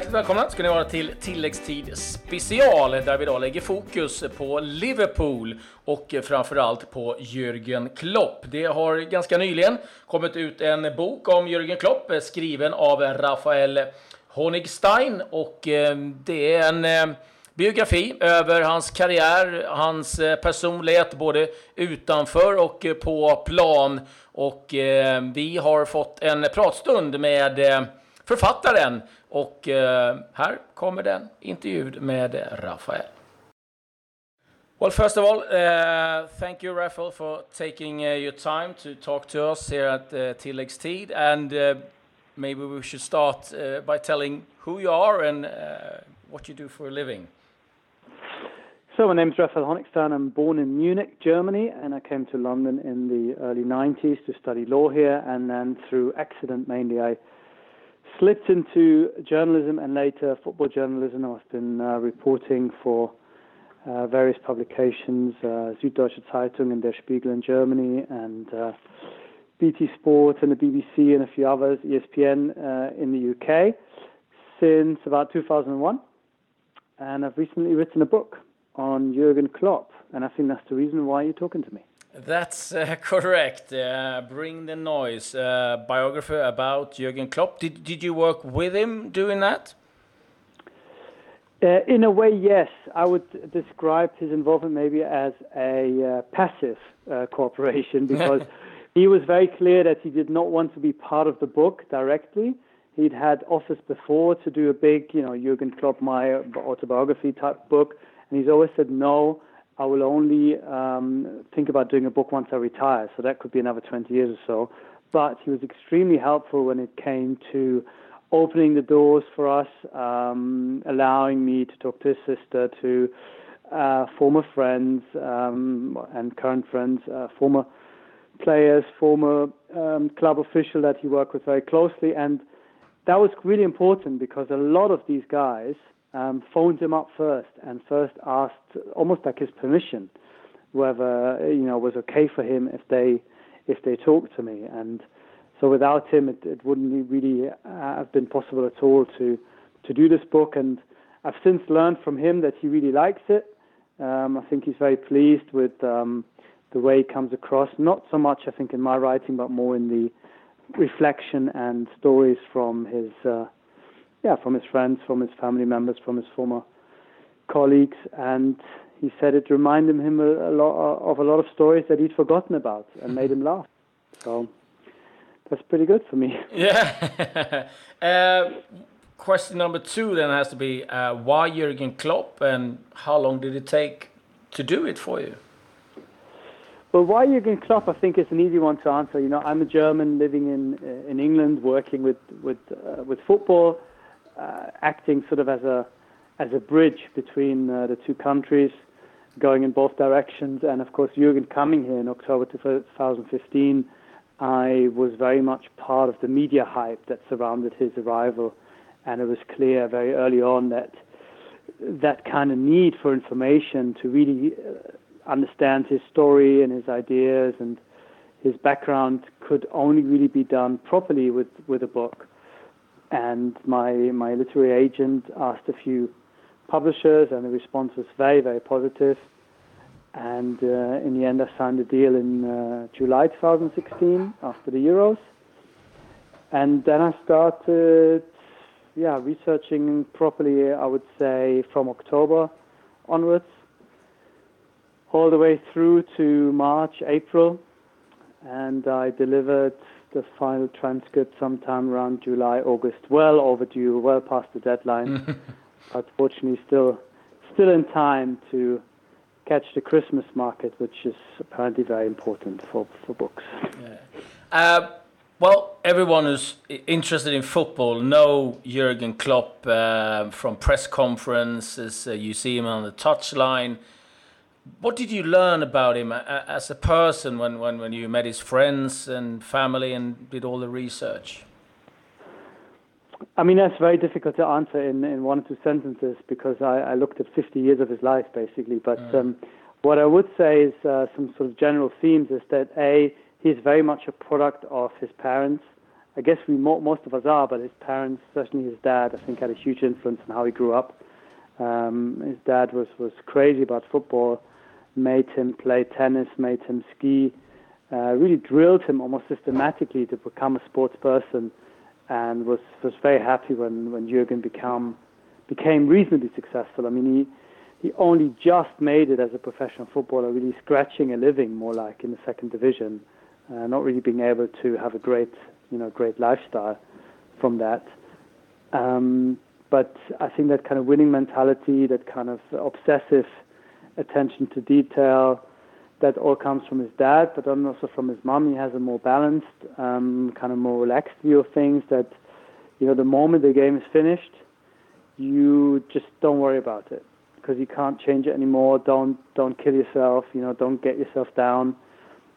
Hjärtligt välkomna ska ni vara till tilläggstid special där vi idag lägger fokus på Liverpool och framförallt på Jürgen Klopp. Det har ganska nyligen kommit ut en bok om Jürgen Klopp skriven av Rafael Honigstein och eh, det är en eh, biografi över hans karriär, hans eh, personlighet både utanför och på plan. Och vi har fått en pratstund med författaren och eh, här kommer den intervjun med Rafael. Well, first of all, uh, thank you, Rafael, for taking uh, your time to talk to us here at uh, Tilläggstid. And uh, maybe we should start uh, by telling who you are and uh, what you do for a living. So my name is Raphael Honigstein. I'm born in Munich, Germany, and I came to London in the early 90s to study law here. And then through accident mainly, I slipped into journalism and later football journalism. I've been uh, reporting for uh, various publications, uh, Süddeutsche Zeitung and Der Spiegel in Germany, and uh, BT Sport and the BBC and a few others, ESPN uh, in the UK, since about 2001. And I've recently written a book on Jurgen Klopp, and I think that's the reason why you're talking to me. That's uh, correct. Uh, Bring the Noise, uh, biography about Jurgen Klopp. Did, did you work with him doing that? Uh, in a way, yes. I would describe his involvement maybe as a uh, passive uh, cooperation because he was very clear that he did not want to be part of the book directly. He'd had offers before to do a big, you know, Jurgen Klopp, my autobiography type book, and he's always said, no, I will only um, think about doing a book once I retire. So that could be another 20 years or so. But he was extremely helpful when it came to opening the doors for us, um, allowing me to talk to his sister, to uh, former friends um, and current friends, uh, former players, former um, club official that he worked with very closely. And that was really important because a lot of these guys um, phoned him up first and first asked almost like his permission whether you know was okay for him if they if they talked to me. And so without him it, it wouldn't really have been possible at all to to do this book. And I've since learned from him that he really likes it. Um, I think he's very pleased with um, the way he comes across. Not so much I think in my writing but more in the reflection and stories from his uh, yeah, from his friends, from his family members, from his former colleagues, and he said it reminded him a, a lot of a lot of stories that he'd forgotten about and made him laugh. So that's pretty good for me. Yeah. uh, question number two then has to be uh, why Jurgen Klopp and how long did it take to do it for you? Well, why Jurgen Klopp, I think, is an easy one to answer. You know, I'm a German living in uh, in England, working with with uh, with football uh, acting sort of as a as a bridge between uh, the two countries, going in both directions. And of course, Jürgen coming here in October 2015, I was very much part of the media hype that surrounded his arrival, and it was clear very early on that that kind of need for information to really uh, understand his story and his ideas and his background could only really be done properly with, with a book and my my literary agent asked a few publishers, and the response was very very positive. And uh, in the end, I signed a deal in uh, July 2016 after the Euros, and then I started, yeah, researching properly. I would say from October onwards, all the way through to March, April, and I delivered the final transcript sometime around July, August. Well overdue, well past the deadline, but fortunately still still in time to catch the Christmas market, which is apparently very important for for books. Yeah. Uh, well, everyone who's interested in football know Jurgen Klopp uh, from press conferences. Uh, you see him on the touchline what did you learn about him as a person when, when, when you met his friends and family and did all the research? I mean, that's very difficult to answer in, in one or two sentences because I, I looked at 50 years of his life, basically. But mm. um, what I would say is uh, some sort of general themes is that A, he's very much a product of his parents I guess we most of us are, but his parents, certainly his dad, I think had a huge influence on how he grew up. Um, his dad was was crazy about football, made him play tennis, made him ski, uh, really drilled him almost systematically to become a sports person, and was was very happy when when Jürgen became became reasonably successful. I mean, he he only just made it as a professional footballer, really scratching a living more like in the second division, uh, not really being able to have a great you know great lifestyle from that. Um, but I think that kind of winning mentality, that kind of obsessive attention to detail, that all comes from his dad, but also from his mom. He has a more balanced, um, kind of more relaxed view of things. That you know, the moment the game is finished, you just don't worry about it because you can't change it anymore. Don't don't kill yourself. You know, don't get yourself down.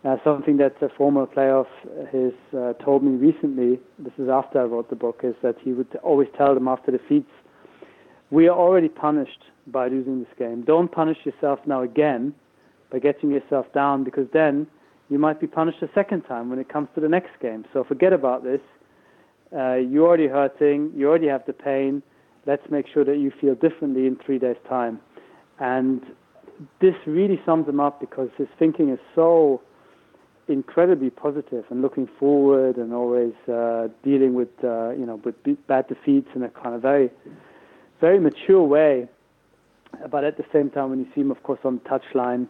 Uh, something that a former player of his uh, told me recently, this is after I wrote the book, is that he would always tell them after defeats, we are already punished by losing this game. Don't punish yourself now again by getting yourself down because then you might be punished a second time when it comes to the next game. So forget about this. Uh, you're already hurting. You already have the pain. Let's make sure that you feel differently in three days' time. And this really sums him up because his thinking is so incredibly positive and looking forward and always uh, dealing with uh, you know with bad defeats in a kind of very very mature way. But at the same time, when you see him, of course, on the touchline,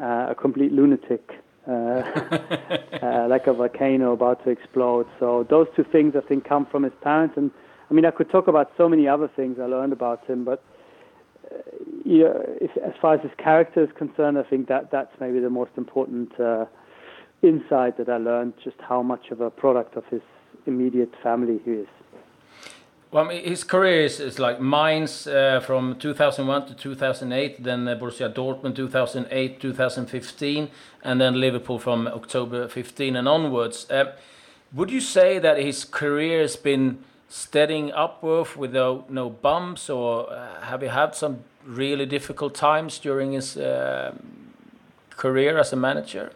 uh, a complete lunatic, uh, uh, like a volcano about to explode. So those two things, I think, come from his parents. And I mean, I could talk about so many other things I learned about him, but uh, you know, if, as far as his character is concerned, I think that that's maybe the most important insight that I learned just how much of a product of his immediate family he is. Well, I mean, his career is, is like Mainz uh, from 2001 to 2008, then uh, Borussia Dortmund 2008 2015, and then Liverpool from October 15 and onwards. Uh, would you say that his career has been steadying upward with no, no bumps, or uh, have you had some really difficult times during his uh, career as a manager?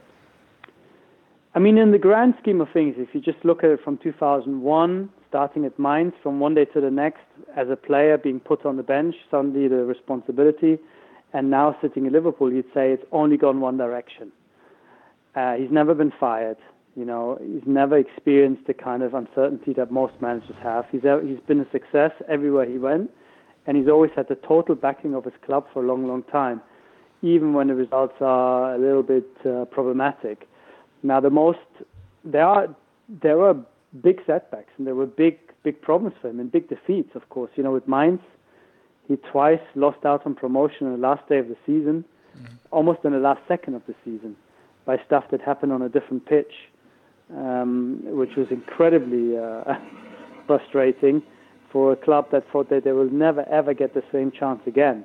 I mean, in the grand scheme of things, if you just look at it from 2001, starting at Mainz, from one day to the next, as a player being put on the bench, suddenly the responsibility, and now sitting in Liverpool, you'd say it's only gone one direction. Uh, he's never been fired. You know, he's never experienced the kind of uncertainty that most managers have. He's he's been a success everywhere he went, and he's always had the total backing of his club for a long, long time, even when the results are a little bit uh, problematic. Now, the most there are there were big setbacks and there were big big problems for him and big defeats. Of course, you know with Mainz, he twice lost out on promotion on the last day of the season, mm-hmm. almost in the last second of the season, by stuff that happened on a different pitch, um, which was incredibly uh, frustrating for a club that thought that they will never ever get the same chance again.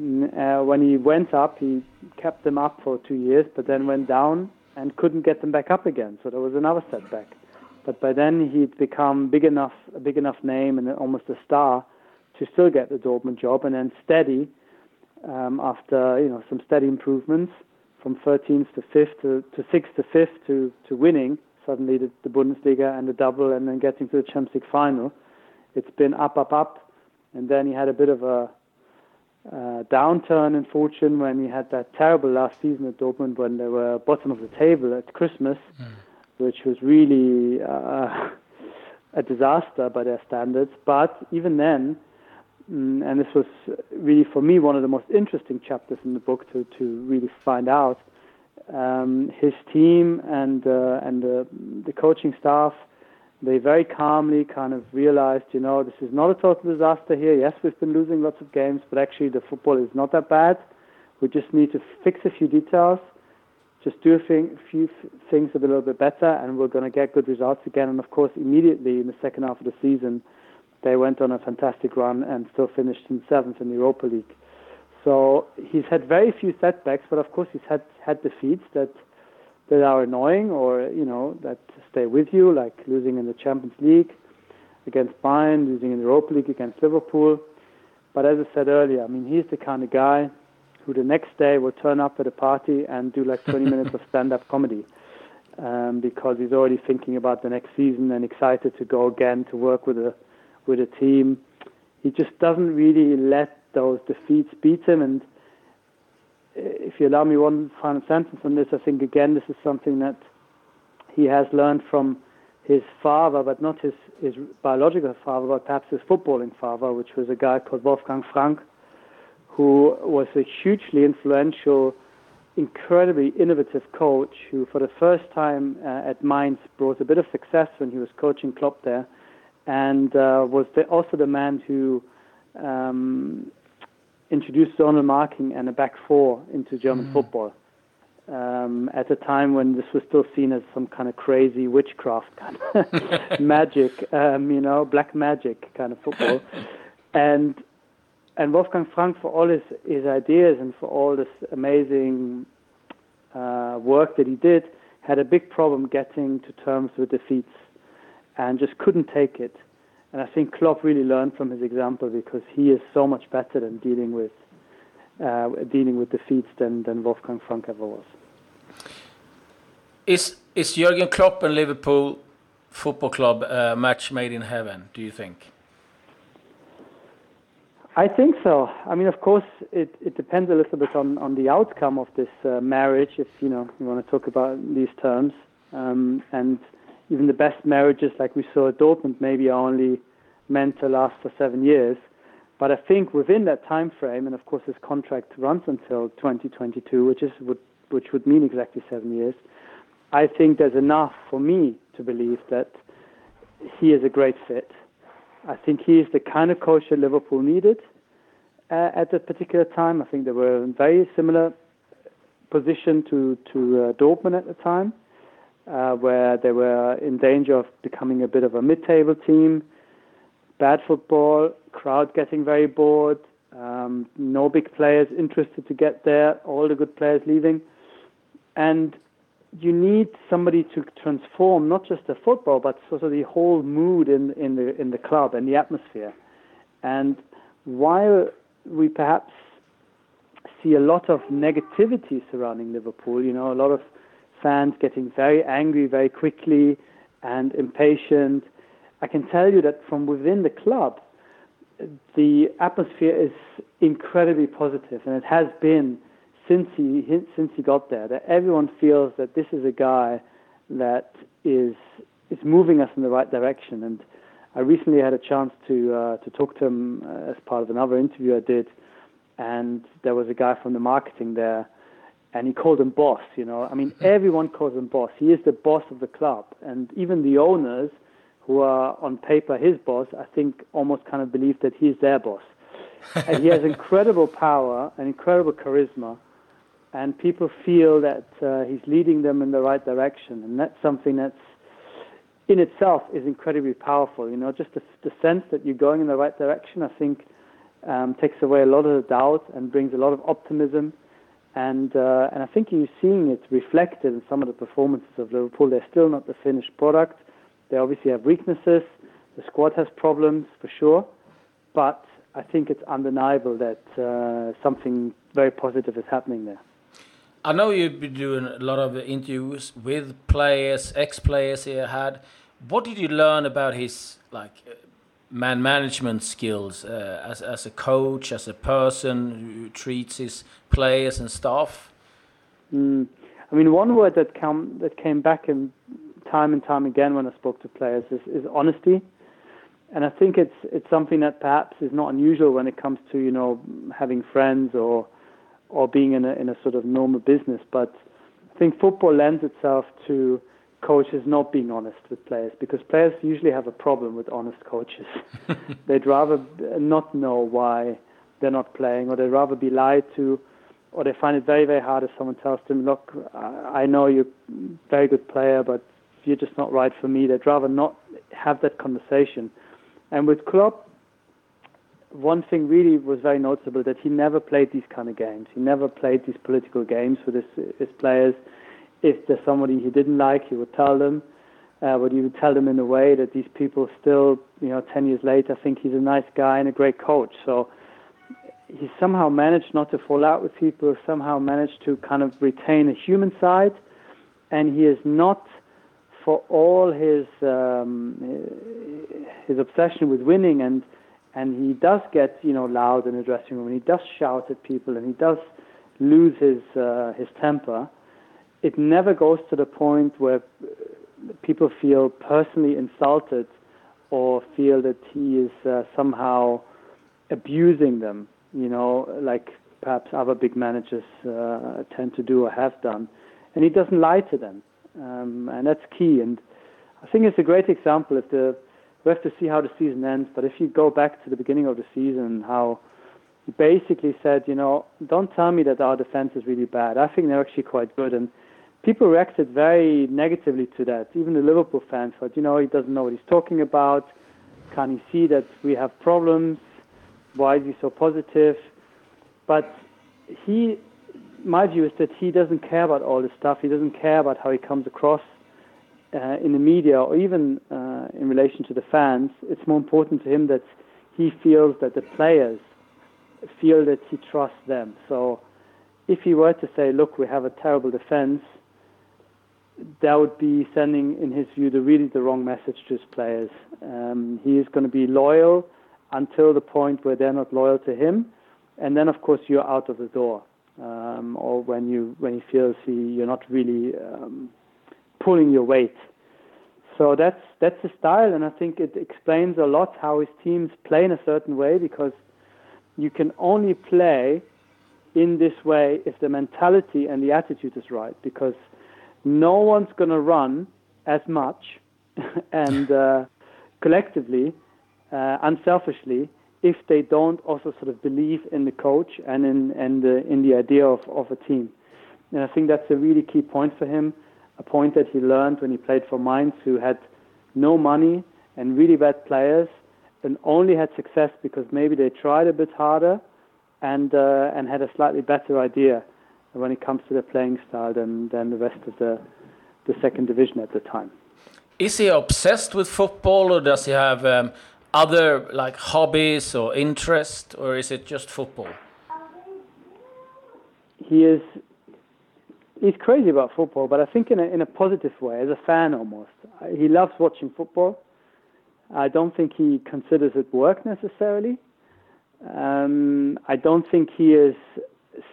Uh, when he went up, he kept them up for two years, but then went down and couldn't get them back up again. So there was another setback. But by then he'd become big enough, a big enough name and almost a star to still get the Dortmund job, and then steady um, after you know some steady improvements from 13th to 5th to, to 6th to 5th to, to winning suddenly the, the Bundesliga and the double, and then getting to the Champions League final. It's been up, up, up, and then he had a bit of a uh, downturn in fortune when he had that terrible last season at Dortmund when they were bottom of the table at Christmas, mm. which was really uh, a disaster by their standards. But even then, mm, and this was really for me one of the most interesting chapters in the book to, to really find out, um, his team and uh, and the coaching staff they very calmly kind of realized, you know, this is not a total disaster here. Yes, we've been losing lots of games, but actually the football is not that bad. We just need to fix a few details, just do a few things a little bit better, and we're going to get good results again. And of course, immediately in the second half of the season, they went on a fantastic run and still finished in seventh in the Europa League. So he's had very few setbacks, but of course he's had had defeats that that are annoying or you know that stay with you, like losing in the Champions League against Bayern, losing in the Europa League against Liverpool. But as I said earlier, I mean he's the kind of guy who the next day will turn up at a party and do like 20 minutes of stand-up comedy. um, because he's already thinking about the next season and excited to go again to work with a with a team. He just doesn't really let those defeats beat him. And if you allow me one final sentence on this, I think again this is something that he has learned from his father, but not his, his biological father, but perhaps his footballing father, which was a guy called Wolfgang Frank, who was a hugely influential, incredibly innovative coach who, for the first time uh, at Mainz, brought a bit of success when he was coaching Klopp there, and uh, was the, also the man who um, introduced zonal marking and a back four into German mm. football um, at a time when this was still seen as some kind of crazy witchcraft kind of magic, um, you know, black magic kind of football. and and Wolfgang Frank, for all his, his ideas and for all this amazing uh, work that he did, had a big problem getting to terms with defeats and just couldn't take it. And I think Klopp really learned from his example because he is so much better than dealing with uh, dealing with defeats than, than Wolfgang Frank ever was. Is is Jurgen Klopp and Liverpool Football Club a match made in heaven? Do you think? I think so. I mean, of course, it, it depends a little bit on, on the outcome of this uh, marriage, if you know you want to talk about these terms. Um, and even the best marriages, like we saw at Dortmund, maybe are only meant to last for seven years. But I think within that time frame, and of course his contract runs until 2022, which is would, which would mean exactly seven years. I think there's enough for me to believe that he is a great fit. I think he is the kind of coach that Liverpool needed uh, at that particular time. I think they were in a very similar position to to uh, Dortmund at the time, uh, where they were in danger of becoming a bit of a mid-table team. Bad football, crowd getting very bored, um, no big players interested to get there, all the good players leaving, and you need somebody to transform not just the football, but sort of the whole mood in in the in the club and the atmosphere. And while we perhaps see a lot of negativity surrounding Liverpool, you know, a lot of fans getting very angry very quickly and impatient. I can tell you that from within the club, the atmosphere is incredibly positive, and it has been since he since he got there that everyone feels that this is a guy that is is moving us in the right direction. And I recently had a chance to uh, to talk to him uh, as part of another interview I did, and there was a guy from the marketing there, and he called him boss. You know, I mean, everyone calls him boss. He is the boss of the club, and even the owners, who are on paper his boss, I think almost kind of believe that he's their boss. and he has incredible power and incredible charisma and people feel that uh, he's leading them in the right direction, and that's something that's in itself is incredibly powerful. You know, just the, the sense that you're going in the right direction, I think, um, takes away a lot of the doubt and brings a lot of optimism. And uh, and I think you're seeing it reflected in some of the performances of Liverpool. They're still not the finished product. They obviously have weaknesses. The squad has problems for sure, but I think it's undeniable that uh, something very positive is happening there. I know you've been doing a lot of interviews with players, ex-players he had. What did you learn about his like man management skills uh, as as a coach, as a person who treats his players and staff? Mm. I mean, one word that come that came back in time and time again when I spoke to players is, is honesty, and I think it's it's something that perhaps is not unusual when it comes to you know having friends or or being in a in a sort of normal business. But I think football lends itself to coaches not being honest with players because players usually have a problem with honest coaches. they'd rather not know why they're not playing, or they'd rather be lied to, or they find it very very hard if someone tells them, "Look, I know you're a very good player, but you're just not right for me." They'd rather not have that conversation. And with Klopp, one thing really was very noticeable that he never played these kind of games. He never played these political games with his, his players. If there's somebody he didn't like, he would tell them. Uh, but he would tell them in a way that these people still, you know, 10 years later think he's a nice guy and a great coach. So he somehow managed not to fall out with people, somehow managed to kind of retain a human side and he is not for all his um, his obsession with winning and and he does get you know loud in the dressing room and he does shout at people and he does lose his uh, his temper it never goes to the point where people feel personally insulted or feel that he is uh, somehow abusing them you know like perhaps other big managers uh, tend to do or have done and he doesn't lie to them um, and that's key. And I think it's a great example. If the we have to see how the season ends, but if you go back to the beginning of the season, how he basically said, you know, don't tell me that our defense is really bad. I think they're actually quite good, and people reacted very negatively to that. Even the Liverpool fans thought, you know, he doesn't know what he's talking about. Can he see that we have problems? Why is he so positive? But he my view is that he doesn't care about all this stuff. He doesn't care about how he comes across uh, in the media or even uh, in relation to the fans. It's more important to him that he feels that the players feel that he trusts them. So if he were to say, look, we have a terrible defense, that would be sending, in his view, the really the wrong message to his players. Um, he is going to be loyal until the point where they're not loyal to him, and then, of course, you're out of the door um, or when you when he feels he you're not really um, pulling your weight. So that's that's the style, and I think it explains a lot how his teams play in a certain way because you can only play in this way if the mentality and the attitude is right. Because no one's going to run as much and uh, collectively, uh, unselfishly, if they don't also sort of believe in the coach and in and the in the idea of, of a team. And I think that's a really key point for him, a point that he learned when he played for Mainz, who had no money and really bad players, and only had success because maybe they tried a bit harder and uh, and had a slightly better idea when it comes to their playing style than than the rest of the the second division at the time. Is he obsessed with football, or does he have um, other like hobbies or interest, or is it just football? He is. He's crazy about football, but I think in a in a positive way, as a fan almost. He loves watching football. I don't think he considers it work necessarily. Um, I don't think he is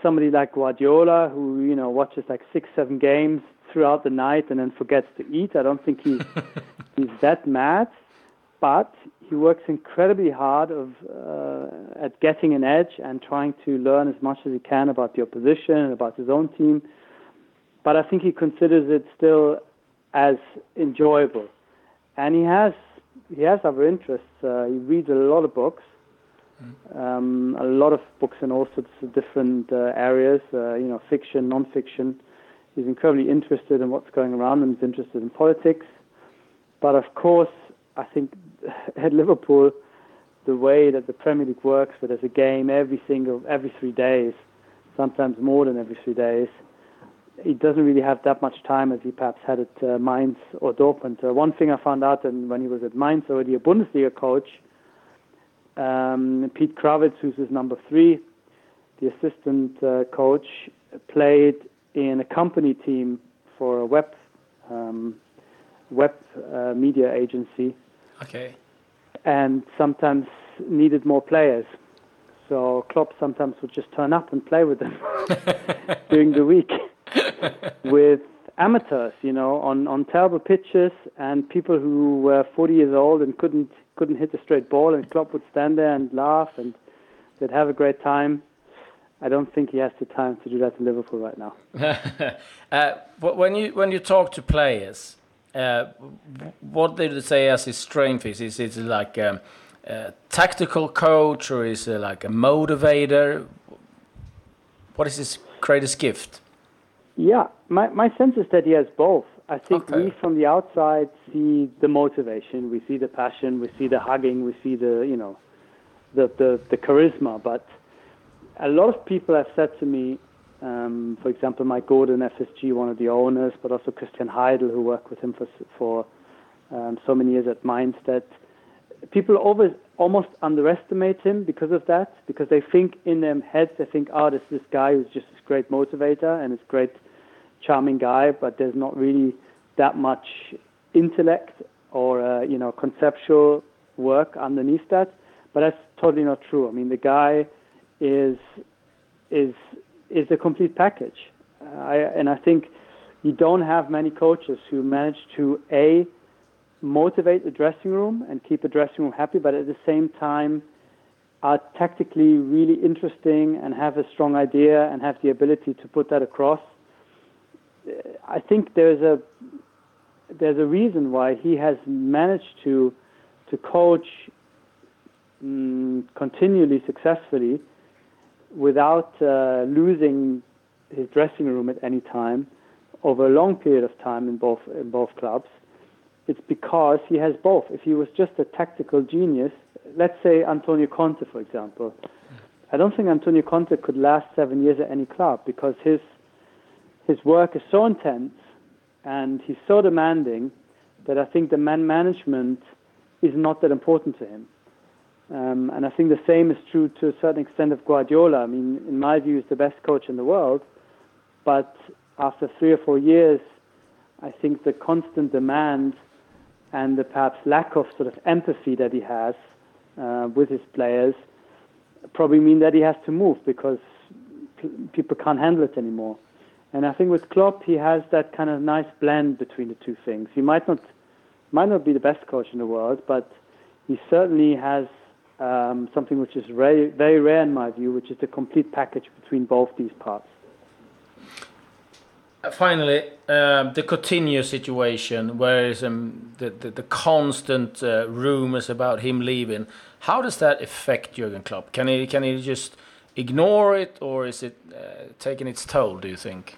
somebody like Guardiola who you know watches like six, seven games throughout the night and then forgets to eat. I don't think he's he's that mad, but he works incredibly hard of, uh, at getting an edge and trying to learn as much as he can about the opposition and about his own team. But I think he considers it still as enjoyable, and he has he has other interests. Uh, he reads a lot of books, um, a lot of books in all sorts of different uh, areas. Uh, you know, fiction, non-fiction. He's incredibly interested in what's going around and he's interested in politics. But of course, I think at Liverpool, the way that the Premier League works, where there's a game every single every three days, sometimes more than every three days, he doesn't really have that much time as he perhaps had at uh, Mainz or Dortmund. One thing I found out, and when he was at Mainz already a Bundesliga coach, um, Pete Krawietz, who's his number three, the assistant uh, coach, played in a company team for a web um, web uh, media agency. Okay. And sometimes needed more players. So Klopp sometimes would just turn up and play with them during the week with amateurs, you know, on, on terrible pitches and people who were 40 years old and couldn't couldn't hit a straight ball. And Klopp would stand there and laugh and they'd have a great time. I don't think he has the time to do that in Liverpool right now. uh, when you when you talk to players, uh, what did they say as his strength is? Is it like a, a tactical coach or is it like a motivator? What is his greatest gift? Yeah, my, my sense is that he has both. I think okay. we from the outside see the motivation, we see the passion, we see the hugging, we see the you know the the, the charisma. But a lot of people have said to me, um, for example, Mike Gordon, FSG, one of the owners, but also Christian Heidel, who worked with him for for um, so many years at Mainz, that people always almost underestimate him because of that, because they think in their heads, they think, oh, this this guy who's just this great motivator and is great charming guy, but there's not really that much intellect or uh, you know conceptual work underneath that. But that's totally not true. I mean, the guy is is is a complete package. Uh, I, and I think you don't have many coaches who manage to a motivate the dressing room and keep the dressing room happy, but at the same time are tactically really interesting and have a strong idea and have the ability to put that across. I think there's a there's a reason why he has managed to to coach um, continually successfully without uh, losing his dressing room at any time over a long period of time in both in both clubs. It's because he has both. If he was just a tactical genius, let's say Antonio Conte, for example, I don't think Antonio Conte could last seven years at any club because his his work is so intense and he's so demanding that I think the man management is not that important to him. Um, and I think the same is true to a certain extent of Guardiola. I mean, in my view, he's the best coach in the world, but after three or four years, I think the constant demand and the perhaps lack of sort of empathy that he has uh, with his players probably mean that he has to move because p- people can't handle it anymore. And I think with Klopp, he has that kind of nice blend between the two things. He might not might not be the best coach in the world, but he certainly has um, something which is very, very rare in my view, which is the complete package between both these parts. Uh, finally, um, the Coutinho situation, where is um, the, the, the constant uh, rumors about him leaving. How does that affect Jurgen Klopp? Can he can he just ignore it, or is it uh, taking its toll? Do you think?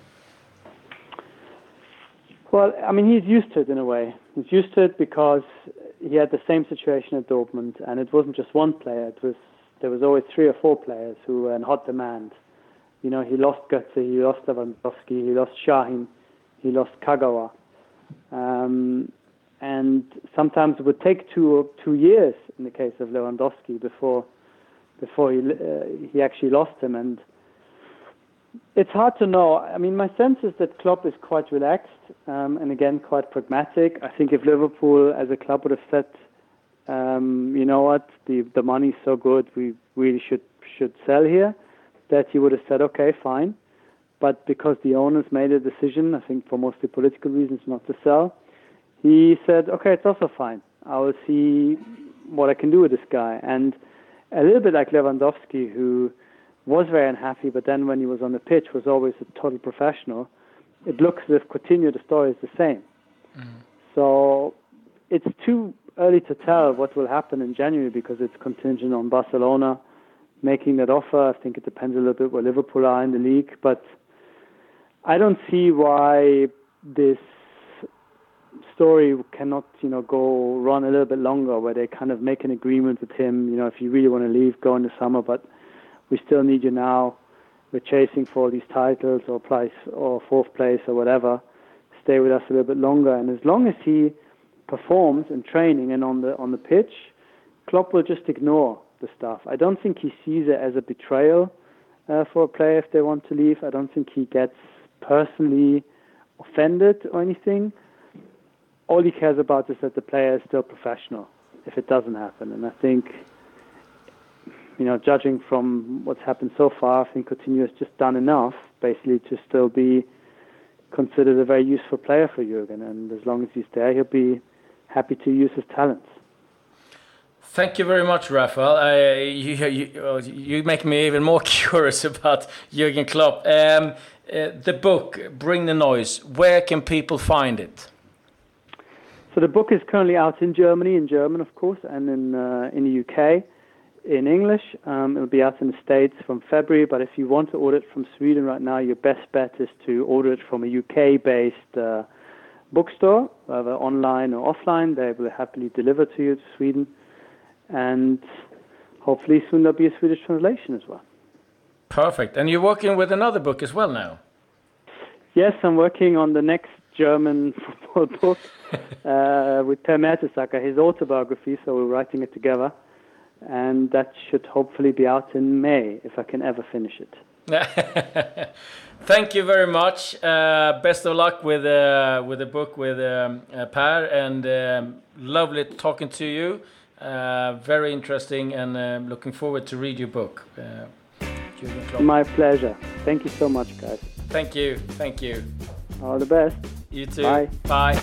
Well, I mean, he's used to it in a way. He's used to it because he had the same situation at Dortmund, and it wasn't just one player. It was there was always three or four players who were in hot demand. You know, he lost Götze, he lost Lewandowski, he lost Sahin, he lost Kagawa, um, and sometimes it would take two two years in the case of Lewandowski before before he uh, he actually lost him and it's hard to know. I mean, my sense is that Klopp is quite relaxed um, and again quite pragmatic. I think if Liverpool as a club would have said, um, you know what, the the money's so good, we really should should sell here, that he would have said, okay, fine. But because the owners made a decision, I think for mostly political reasons, not to sell, he said, okay, it's also fine. I will see what I can do with this guy. And a little bit like Lewandowski, who was very unhappy, but then when he was on the pitch was always a total professional. It looks as if Coutinho, the story is the same. Mm. So it's too early to tell what will happen in January because it's contingent on Barcelona making that offer. I think it depends a little bit where Liverpool are in the league, but I don't see why this story cannot, you know, go run a little bit longer, where they kind of make an agreement with him. You know, if you really want to leave, go in the summer, but we still need you now. We're chasing for these titles or place or fourth place or whatever. Stay with us a little bit longer, and as long as he performs in training and on the on the pitch, Klopp will just ignore the stuff. I don't think he sees it as a betrayal uh, for a player if they want to leave. I don't think he gets personally offended or anything. All he cares about is that the player is still professional if it doesn't happen. And I think you know, judging from what's happened so far, I think Coutinho has just done enough, basically, to still be considered a very useful player for Jurgen. And as long as he's there, he'll be happy to use his talents. Thank you very much, Raphael. Uh, you, you, you, make me even more curious about Jurgen Klopp. Um, uh, the book, Bring the Noise, where can people find it? So the book is currently out in Germany, in German, of course, and in uh, in the UK in English. Um, it'll be out in the States from February, but if you want to order it from Sweden right now, your best bet is to order it from a UK based uh, bookstore, whether online or offline. They will happily deliver to you to Sweden. And hopefully soon there'll be a Swedish translation as well. Perfect. And you're working with another book as well now? Yes, I'm working on the next German football book uh, with Per Mertesacker, his autobiography, so we're writing it together and that should hopefully be out in May if I can ever finish it. Thank you very much. Uh, best of luck with uh, with the book with um, uh, Per, and um, lovely talking to you. Uh, very interesting, and um, looking forward to read your book. Uh, My pleasure. Thank you so much, guys. Thank you. Thank you. All the best. You too. Bye. Bye.